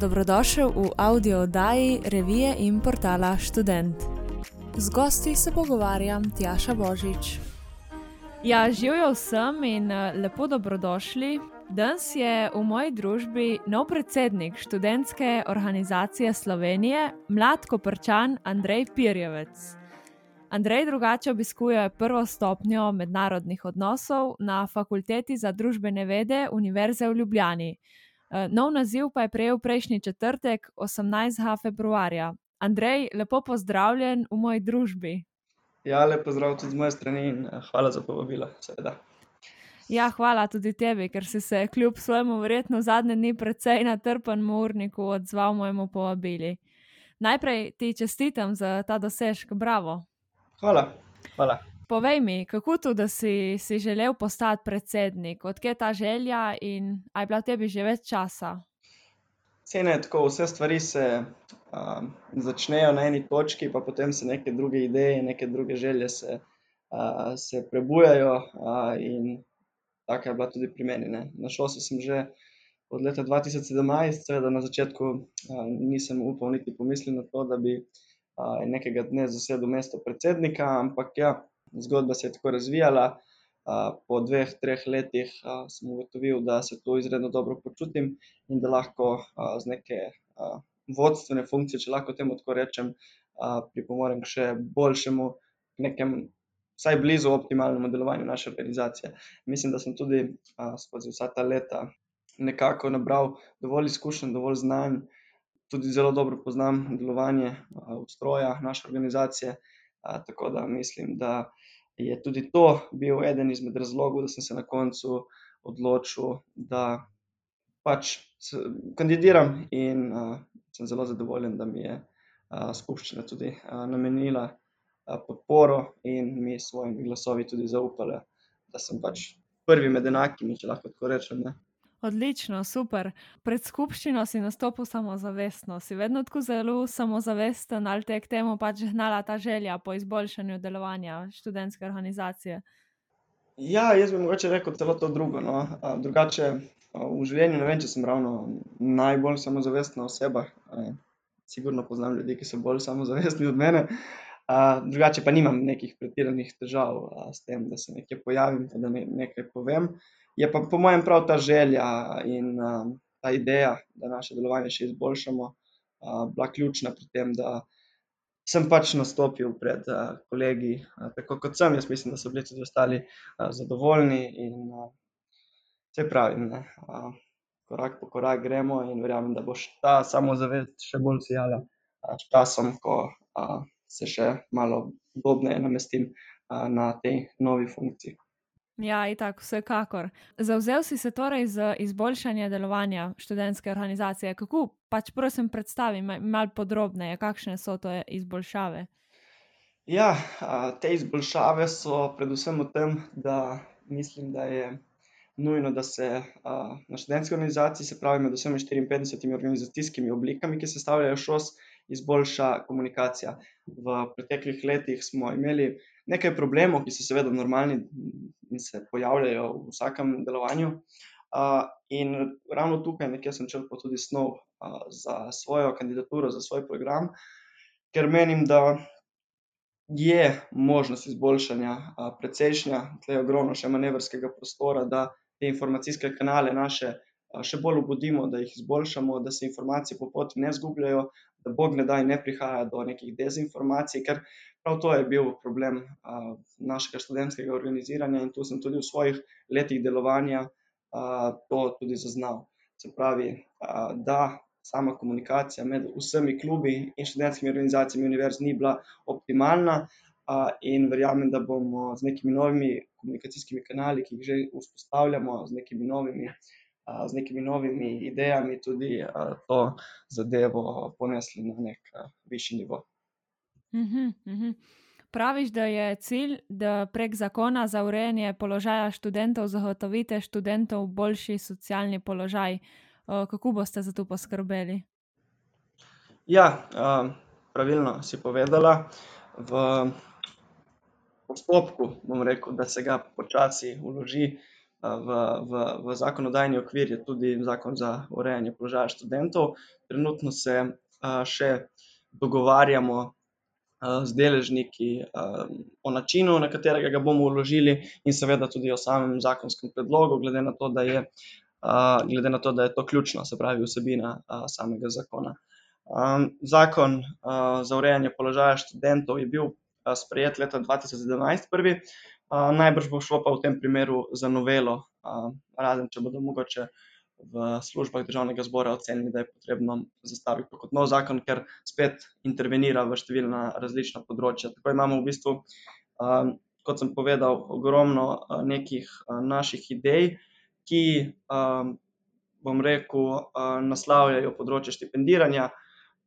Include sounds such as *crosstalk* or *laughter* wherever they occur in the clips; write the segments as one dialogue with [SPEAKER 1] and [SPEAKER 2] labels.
[SPEAKER 1] Dobrodošel v audio oddaji revije in portala Student. Z gosti se pogovarjam Tjaša Božič. Ja, živijo vsem in eh, lepo dobrodošli. Danes je v moji družbi nov predsednik študentske organizacije Slovenije, mlad koprčan Andrej Pirjevec. Andrej drugače obiskuje prvo stopnjo mednarodnih odnosov na Fakulteti za družbene vede Univerze v Ljubljani. Eh, nov naziv pa je prejel prejšnji četrtek, 18. februarja. Andrej, lepo pozdravljen v moji družbi.
[SPEAKER 2] Ja, lepo pozdrav tudi z moje strani in eh, hvala za povabilo, seveda.
[SPEAKER 1] Ja, hvala tudi tebi, ker si se kljub svojemu verjetno zadnje dni precej natrpen urniku odzval mojemu povabili. Najprej ti čestitam za ta dosežek, bravo.
[SPEAKER 2] Hvala. hvala.
[SPEAKER 1] Povej mi, kako to, da si, si želel postati predsednik, odkje ta želja in aj bila tebi že več časa?
[SPEAKER 2] Cene tako, vse stvari se um, začnejo na eni točki, pa potem se neke druge ideje, neke druge želje se, uh, se prebujajo. Uh, in tako je bila tudi pri meni. Ne. Na šolsu sem že od leta 2017, seveda na začetku uh, nisem upal niti pomisliti na to, da bi uh, nekega dne zasedel mesto predsednika, ampak ja zgodba se je tako razvijala. Po dveh, treh letih sem ugotovil, da se tu izredno dobro počutim in da lahko z neke vodstvene funkcije, če lahko temu tako rečem, pripomorem k še boljšemu, nekem, vsaj blizu optimalnemu delovanju naše organizacije. Mislim, da sem tudi skozi vsa ta leta nekako nabral dovolj izkušenj, dovolj znanj, tudi zelo dobro poznam delovanje ustroja naše organizacije. Tako da mislim, da je tudi to bil eden izmed razlogov, da sem se na koncu odločil, da pač kandidiram in uh, sem zelo zadovoljen, da mi je uh, skupščina tudi uh, namenila uh, podporo in mi s svojimi glasovi tudi zaupala, da sem pač prvi med enakimi, če lahko tako rečem. Ne.
[SPEAKER 1] Odlično, super. Pred skupščino si nastopil samozavestno, si vedno tako zelo samozavesten ali te k temu pač gnala ta želja po izboljšanju delovanja študentske organizacije?
[SPEAKER 2] Ja, jaz bi mogoče rekel celo to drugo. No. Drugače v življenju ne vem, če sem ravno najbolj samozavestna oseba. Sigurno poznam ljudi, ki so bolj samozavestni od mene. Drugače pa nimam nekih pretiranih težav s tem, da se nekaj pojavim, da nekaj povem. Je pa po mojem prav ta želja in uh, ta ideja, da naše delovanje še izboljšamo, uh, bila ključna pri tem, da sem pač nastopil pred uh, kolegi, uh, tako kot sem. Jaz mislim, da so bili tudi ostali uh, zadovoljni in uh, vse pravi. Uh, korak po korak gremo in verjamem, da bo ta samozavest še bolj sijala uh, s časom, ko uh, se še malo podobneje namestim uh, na tej novi funkciji.
[SPEAKER 1] Ja, in tako, vsekakor. Zauzel si se torej za izboljšanje delovanja študentske organizacije. Kako pač, prosim, predstavi malo podrobneje, kakšne so to izboljšave?
[SPEAKER 2] Ja, te izboljšave so predvsem v tem, da mislim, da je nujno, da se na študentski organizaciji, se pravi med vsemi 54 organizacijskimi oblikami, ki se stavljajo šos, izboljša komunikacija. V preteklih letih smo imeli nekaj problemov, ki so seveda normalni in se pojavljajo v vsakem delovanju. Uh, in ravno tukaj nekje sem črpal tudi snov uh, za svojo kandidaturo, za svoj program, ker menim, da je možnost izboljšanja uh, precejšnja, tle je ogromno še manevrskega prostora, da te informacijske kanale naše uh, še bolj obudimo, da jih izboljšamo, da se informacije po poti ne zgubljajo, da bog ne daj ne prihaja do nekih dezinformacij, ker prav to je bil problem uh, našega študentskega organiziranja in tu sem tudi v svojih letih delovanja uh, to tudi zaznal. Se pravi, uh, da sama komunikacija med vsemi klubi in študentskimi organizacijami univerz ni bila optimalna uh, in verjamem, da bomo z nekimi novimi komunikacijskimi kanali, ki jih že vzpostavljamo, z nekimi novimi z nekimi novimi idejami tudi to zadevo ponesli na nek višji nivo.
[SPEAKER 1] Uhum, uhum. Praviš, da je cilj, da prek zakona za urejanje položaja študentov zagotovite študentov boljši socialni položaj. Kako boste za to poskrbeli?
[SPEAKER 2] Ja, pravilno si povedala. V postopku bom rekel, da se ga počasi uloži v, v, v zakonodajni okvir je tudi zakon za urejanje položaja študentov. Trenutno se še dogovarjamo z deležniki o načinu, na katerega ga bomo vložili, in seveda tudi o samem zakonskem predlogu, glede na to, da je, glede na to, da je to ključno, se pravi vsebina samega zakona. Zakon za urejanje položaja študentov je bil sprejet leta dva tisoč sedemnajst prvi, najbrž bo šlo pa v tem primeru za novelo, razen če bodo mogoče v službah državnega zbora ocenili, da je potrebno zastaviti to kot nov zakon, ker spet intervenira v številna različna področja, tako imamo v bistvu, kot sem povedal, ogromno nekih naših idej, ki, bom rekel, naslavljajo področje štipendiranja,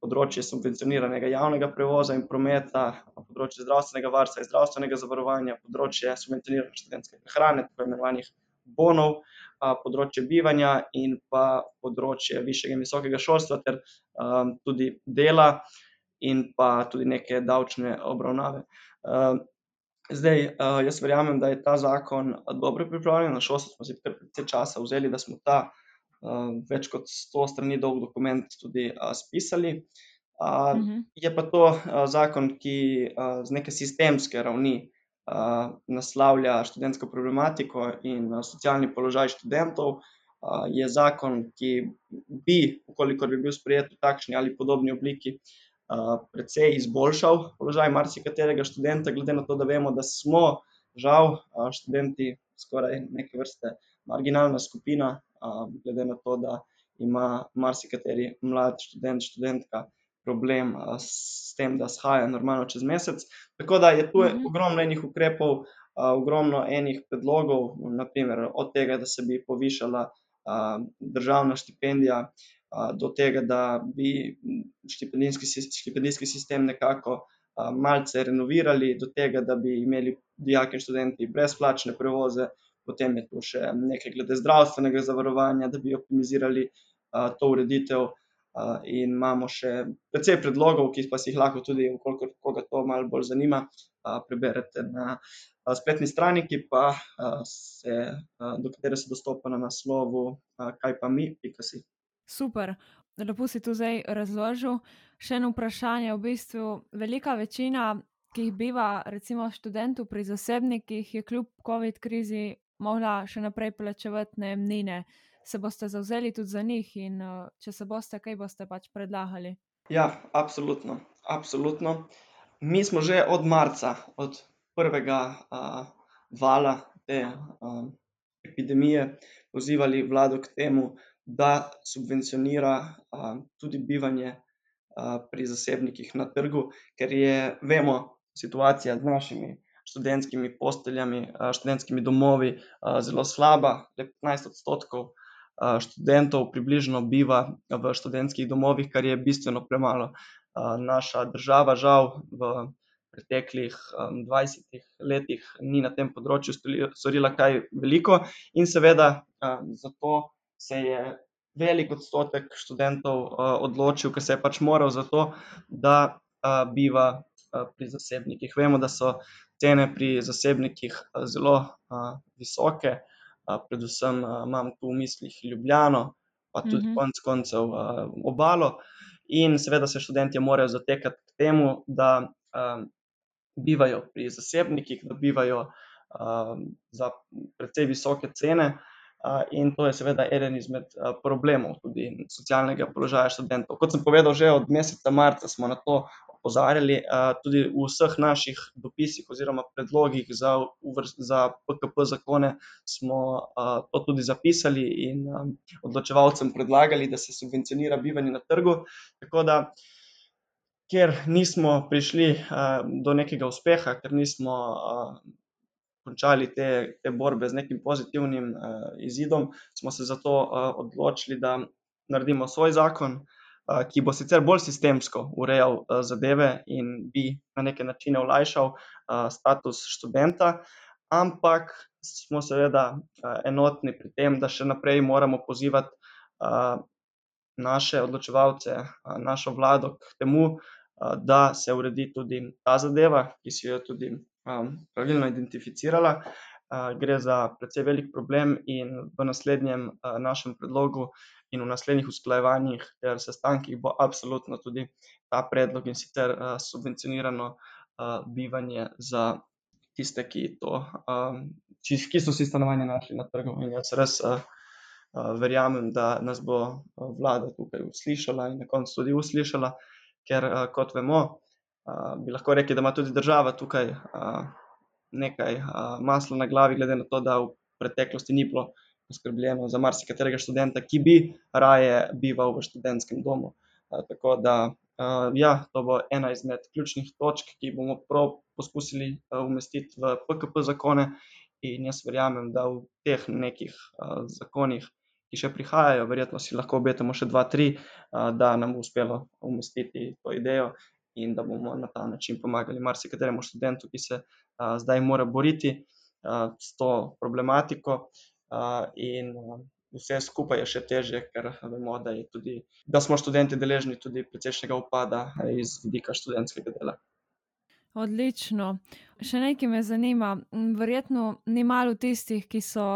[SPEAKER 2] področje subvencioniranega javnega prevoza in prometa, področje zdravstvenega varstva in zdravstvenega zavarovanja, področje subvencionirane študentske prehrane, tako imenovanih bonov, področje bivanja in pa področje višjega in visokega šolstva ter, tudi dela in pa tudi neke davčne obravnave. zdaj, jaz verjamem, da je ta zakon dobro pripravljen, na šolstvu smo si precej časa vzeli, da smo ta, več kot sto strani dolg dokument tudi, spisali. je pa to, zakon, ki, z neke sistemske ravni, naslavlja študentsko problematiko in, socialni položaj študentov. je zakon, ki bi, v kolikor bi bil sprejet v takšni ali podobni obliki, precej izboljšal položaj marsikaterega študenta, glede na to, da vemo, da smo žal, študenti skoraj neke vrste marginalna skupina, glede na to, da ima marsikateri mlad študent, študentka problem, s tem, da shaja normalno čez mesec. Tako da je to ogromno enih ukrepov, ogromno enih predlogov, na primer od tega, da se bi povišala, državna štipendija, do tega, da bi štipendijski štipendijski sistem nekako, malce renovirali, do tega, da bi imeli dijaki in študenti brezplačne prevoze, potem je tu še nekaj glede zdravstvenega zavarovanja, da bi optimizirali, to ureditev, in imamo še precej predlogov, ki pa si jih lahko tudi, v kolikor koga to malo bolj zanima, preberete na, spletni strani, ki pa, se, do katere se dostopa na naslovu, Kaj pa mi pika si. Super. Lepo si to zdaj razložil. Še eno vprašanje, v bistvu velika večina, ki biva recimo študentov pri zasebnikih, je kljub covid krizi mogla še naprej plačevati najemnine. Se boste zavzeli tudi za njih in, če se boste, kaj boste pač predlagali? Ja, absolutno, absolutno. Mi smo že od marca, od prvega, vala te, epidemije pozivali vlado k temu, da subvencionira, tudi bivanje, pri zasebnikih na trgu, ker je, vemo, situacija z našimi študentskimi posteljami, študentskimi domovi, zelo slaba, le petnajst odstotkov, študentov približno biva v študentskih domovih, kar je bistveno premalo. naša država žal v preteklih, dvajsetih letih ni na tem področju storila kaj veliko in seveda, zato se je velik odstotek študentov, odločil, ke se je pač moral, zato da, biva, pri zasebnikih. Vemo, da so cene pri zasebnikih, zelo, visoke, predvsem, imam tu v mislih Ljubljano pa tudi konec koncev, Obalo. In seveda se študentje morajo zatekati k temu, da, bivajo pri zasebnikih, da bivajo, za precej visoke cene, in to je seveda eden izmed, problemov tudi socialnega položaja študentov. Kot sem povedal, že od meseca marca smo na to opozarjali, tudi v vseh naših dopisih oziroma predlogih za za PKP-zakone smo, to tudi zapisali in, odločevalcem predlagali, da se subvencionira bivanje na trgu, tako da ker nismo prišli, do nekega uspeha, ker nismo, končali te, te borbe z nekim pozitivnim, izidom, smo se zato, odločili, da naredimo svoj zakon, ki bo sicer bolj sistemsko urejal, zadeve in bi na neke načine olajšal, status študenta, ampak smo seveda, enotni pri tem, da še naprej moramo pozivati, naše odločevalce, našo vlado k temu, da se uredi tudi ta zadeva, ki si jo tudi, pravilno identificirala. gre za precej velik problem in v naslednjem našem predlogu in v naslednjih usklajevanjih ter sestankih bo absolutno tudi ta predlog, in sicer subvencionirano bivanje za tiste, ki to, ki so si stanovanje našli na trgu. In jaz res verjamem, da nas bo vlada tukaj uslišala in na koncu tudi uslišala, ker kot vemo, bi lahko rekli, da ima tudi država tukaj nekaj masla na glavi, glede na to, da v preteklosti ni bilo poskrbljeno za marsikaterega študenta, ki bi raje bival v študentskem domu. Tako da, ja, to bo ena izmed ključnih točk, ki jih bomo prav poskusili umestiti v PKP zakone, in jaz verjamem, da v teh nekih zakonih, ki še prihajajo, verjetno si lahko obetamo še dva, tri, da nam bo uspelo umestiti to idejo in da bomo na ta način pomagali marsikateremu študentu, ki se zdaj mora boriti s to problematiko. in vse skupaj je še težje, ker vemo, da tudi, da smo študentje deležni tudi precejšnjega upada iz vidika študentskega dela.
[SPEAKER 1] Odlično. Še nekaj me zanima, verjetno ni malo tistih, ki so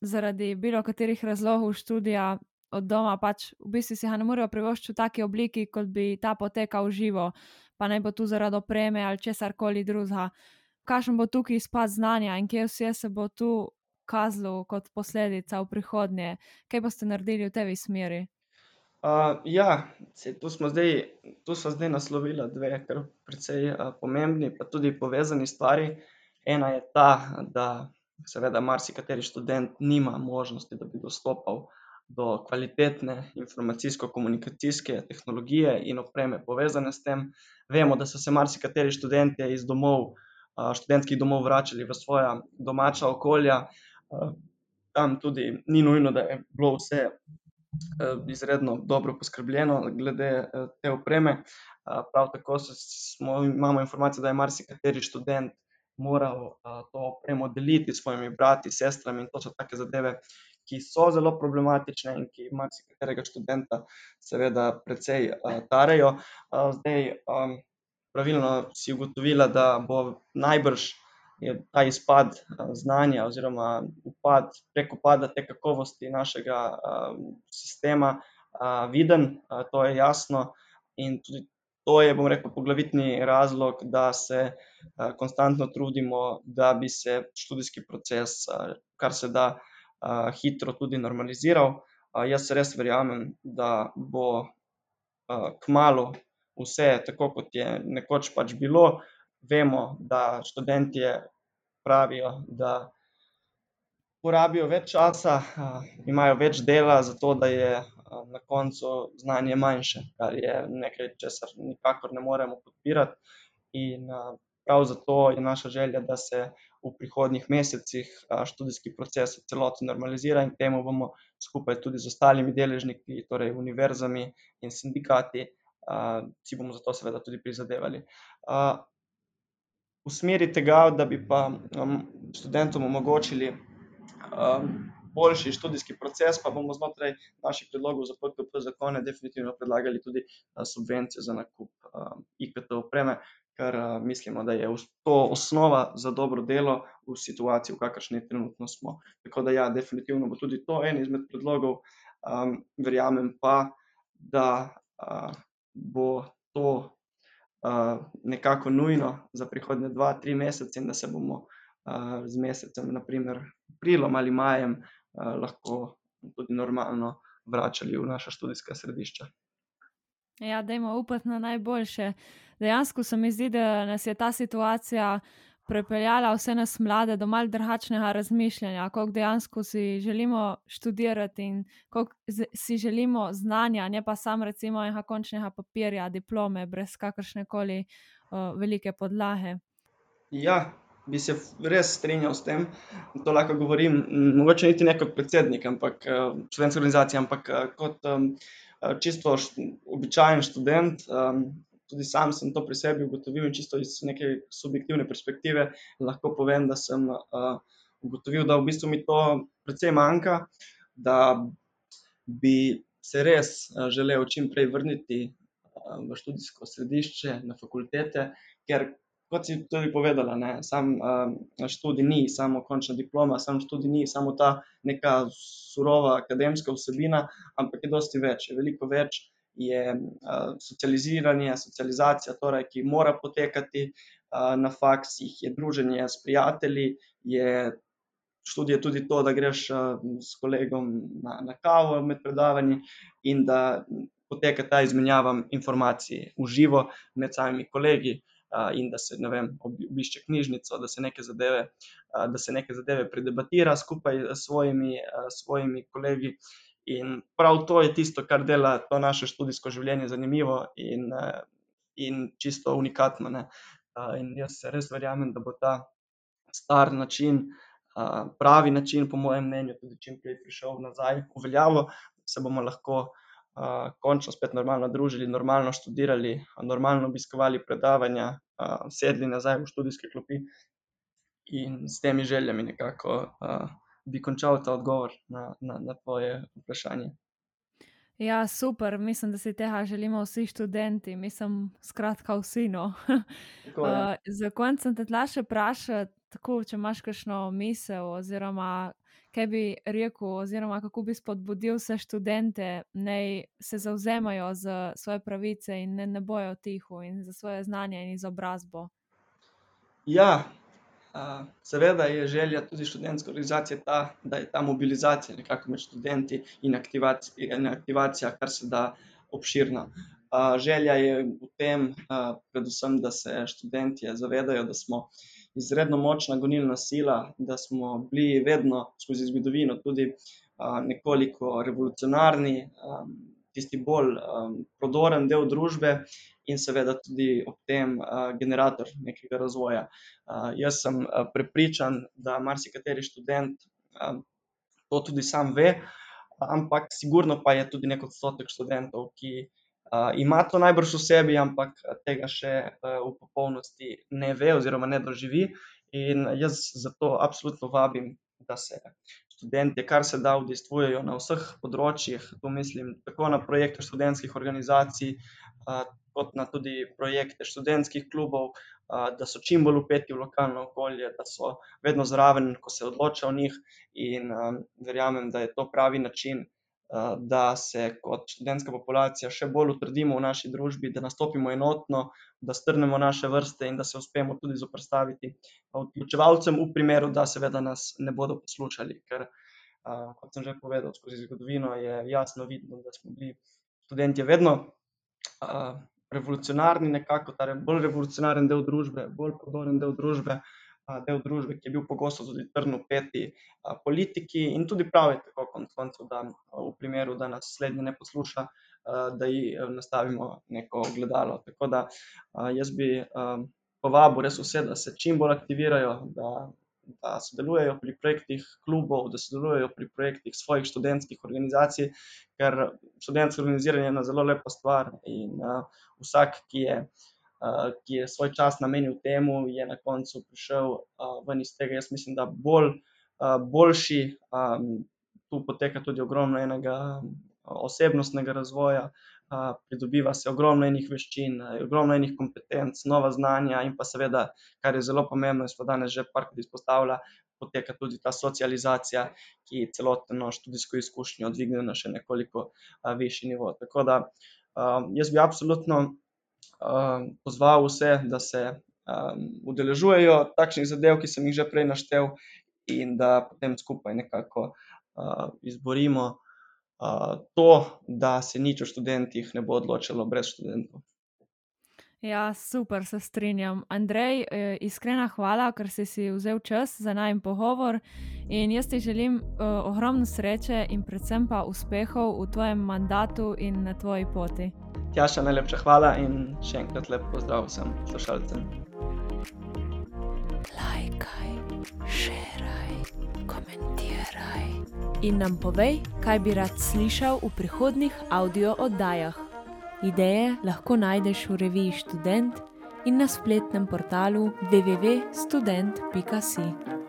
[SPEAKER 1] zaradi bilokaterih razlogov študija od doma pač v bistvu si ga ne morejo privoščiti v taki obliki, kot bi ta potekal živo. Pa naj bo to zaradi opreme ali česarkoli drugega. Kakšen bo tukaj izpad znanja in kje vse se bo to kazalo kot posledica v prihodnje? Kaj boste naredili v tej smeri?
[SPEAKER 2] ja, saj to smo zdaj, to sva zdaj naslovila dve kar precej pomembni pa tudi povezani stvari. Ena je ta, da seveda marsikateri študent nima možnosti, da bi dostopal do kvalitetne informacijsko-komunikacijske tehnologije in opreme, povezane s tem. Vemo, da so se marsikateri študentje iz domov, študentskih domov vračali v svoja domača okolja. tam tudi ni nujno, da je bilo vse, izredno dobro poskrbljeno glede, te opreme. prav tako smo, imamo informacijo, da je marsikateri študent moral, to opremo deliti s svojimi brati, sestrami, in to so take zadeve, ki so zelo problematične in ki marsikaterega študenta seveda precej, tarejo. zdaj, pravilno si ugotovila, da bo najbrž ta izpad, znanja oziroma upad prek upada te kakovosti našega, sistema, viden, to je jasno. In tudi to je, bom rekel, poglavitni razlog, da se, konstantno trudimo, da bi se študijski proces, kar se da, hitro tudi normaliziral. jaz res verjamem, da bo, kmalu vse tako, kot je nekoč pač bilo. Vemo, da študentje pravijo, da porabijo več časa, imajo več dela, zato da je, na koncu znanje manjše, kar je nekaj, česar nikakor ne moremo podpirati. In, prav zato je naša želja, da se v prihodnjih mesecih, študijski proces v celoti normalizira, in temu bomo skupaj tudi z ostalimi deležniki, torej univerzami in sindikati, si bomo za to seveda tudi prizadevali. v smeri tega, da bi pa, študentom omogočili, boljši študijski proces, pa bomo znotraj naših predlogov za PKP zakone definitivno predlagali tudi, subvencije za nakup, IKT-opreme, ker, mislimo, da je to osnova za dobro delo v situaciji, v kakršni trenutno smo. Tako da ja, definitivno bo tudi to en izmed predlogov. verjamem pa, da, bo to, nekako nujno za prihodnje dva, tri mesece in da se bomo, z mesecem na primer aprilom ali majem, lahko tudi normalno vračali v naša študijska središča.
[SPEAKER 1] Ja, dajmo upati na najboljše. Dejansko se mi zdi, da nas je ta situacija pripeljala vse nas mlade do malo drugačnega razmišljanja, koliko dejansko si želimo študirati in koliko si želimo znanja, ne pa samo recimo enega končnega papirja, diplome brez kakršnekoli, velike podlage.
[SPEAKER 2] Ja, bi se res strinjal s tem. To lahko govorim, mogoče niti ne kot predsednik, ampak, študentske organizacije, ampak, kot, čisto običajen študent, tudi sam sem to pri sebi ugotovil in čisto iz neke subjektivne perspektive lahko povem, da sem, ugotovil, da v bistvu mi to precej manjka, da bi se res, želel čim prej vrniti, v študijsko središče, na fakultete, ker kot si tudi povedala, ne, sam uh, študij ni samo končna diploma, sam študij ni samo ta neka surova akademska vsebina, ampak je dosti več, je veliko več. Je uh, socializiranje, socializacija, torej, ki mora potekati uh, na faksih, je druženje s prijatelji, je študij tudi to, da greš uh, s kolegom na, na kavo med predavanji in da poteka ta izmenjava informacij v živo med samimi kolegi. Uh, in da se vem, obišče knjižnico, da se neke zadeve, da se neke zadeve predebatira skupaj s svojimi, svojimi kolegi. In prav to je tisto, kar dela to naše študijsko življenje zanimivo in, in čisto unikatno. Ne? In jaz res verjamem, da bo ta star način, pravi način, po mojem mnenju, tudi čim prej prišel nazaj v veljavo, da se bomo lahko končno spet normalno družili, normalno študirali, normalno obiskovali predavanja, sedli nazaj v študijske klopi in s temi željami nekako bi končal ta odgovor na, na, na tvoje vprašanje.
[SPEAKER 1] Ja, super, mislim, da si tega želimo vsi študenti, mislim, skratka, vsi. No. *laughs* Tako, ja. uh, za konec sem te tla še vprašati, če imaš kakšno misel oziroma kaj bi rekel, oziroma kako bi spodbudil vse študente, da se zauzemajo za svoje pravice in ne, ne bojo tiho in za svoje znanje in izobrazbo?
[SPEAKER 2] Ja, seveda je želja tudi študentske organizacije ta, da je ta mobilizacija nekako med študenti in aktivacija, in aktivacija kar se da obširna. Želja je v tem, predvsem, da se študenti zavedajo, da smo izredno močna gonilna sila, da smo bili vedno skozi zgodovino tudi uh, nekoliko revolucionarni, um, tisti bolj um, prodoren del družbe in seveda tudi ob tem uh, generator nekega razvoja. Uh, jaz sem uh, prepričan, da marsikateri študent uh, to tudi sam ve, ampak sigurno pa je tudi nek odstotek študentov, ki Uh, ima to najbrž v sebi, ampak tega še uh, v popolnosti ne ve, oziroma ne doživi. In jaz zato absolutno vabim, da se študenti, kar se da, udejstvujejo na vseh področjih. Tu mislim tako na projekte študentskih organizacij, kot na tudi projekte študentskih klubov, da so čim bolj upeti v lokalno okolje, da so vedno zraven, ko se odloča o njih. In verjamem, da je to pravi način. Eh, da se kot študentska populacija še bolj utrdimo v naši družbi, da nastopimo enotno, da strnemo naše vrste in da se uspemo tudi zoprstaviti odločevalcem, v primeru, da seveda nas ne bodo poslušali. Ker, eh, kot sem že povedal, skozi zgodovino je jasno vidno, da smo bili študenti vedno eh, revolucionarni, nekako ta bolj revolucionaren del družbe, bolj podoren del družbe del družbe, ki je bil pogosto tudi trdno peti politiki in tudi pravi tako, konc koncev, da v primeru, da nas slednji ne posluša, da ji nastavimo neko gledalo. Tako da jaz bi povabil res vse, da se čim bolj aktivirajo, da, da sodelujejo pri projektih klubov, da sodelujejo pri projektih svojih študentskih organizacij, ker študentsko organiziranje je ena zelo lepa stvar in vsak, ki je ki je svoj čas namenil temu, je na koncu prišel ven iz tega. Jaz mislim, da bolj, boljši, tu poteka tudi ogromno enega osebnostnega razvoja, pridobiva se ogromno enih veščin, ogromno enih kompetenc, nova znanja in pa seveda, kar je zelo pomembno, smo danes že parkrat izpostavili. Poteka tudi ta socializacija, ki celotno študijsko izkušnjo dvigne na še nekoliko višji nivo. Tako da jaz bi absolutno pozval vse, da se um, udeležujejo takšnih zadev, ki sem jih že prej naštel, in da potem skupaj nekako uh, izborimo to, da se nič o študentih ne bo odločilo brez študentov.
[SPEAKER 1] Ja, super, se strinjam. Andrej, eh, iskrena hvala, ker si, si vzel čas za najem pogovor. In jaz ti želim uh, ogromno sreče in predvsem pa uspehov v tvojem mandatu in na tvoji poti.
[SPEAKER 2] Tjaša, najlepša hvala in še enkrat lep pozdrav vsem poslušalcem.
[SPEAKER 1] Lajkaj, širaj, komentiraj. In nam povej, kaj bi rad slišal v prihodnih audio oddajah. Ideje lahko najdeš v reviji Student in na spletnem portalu www.student.com.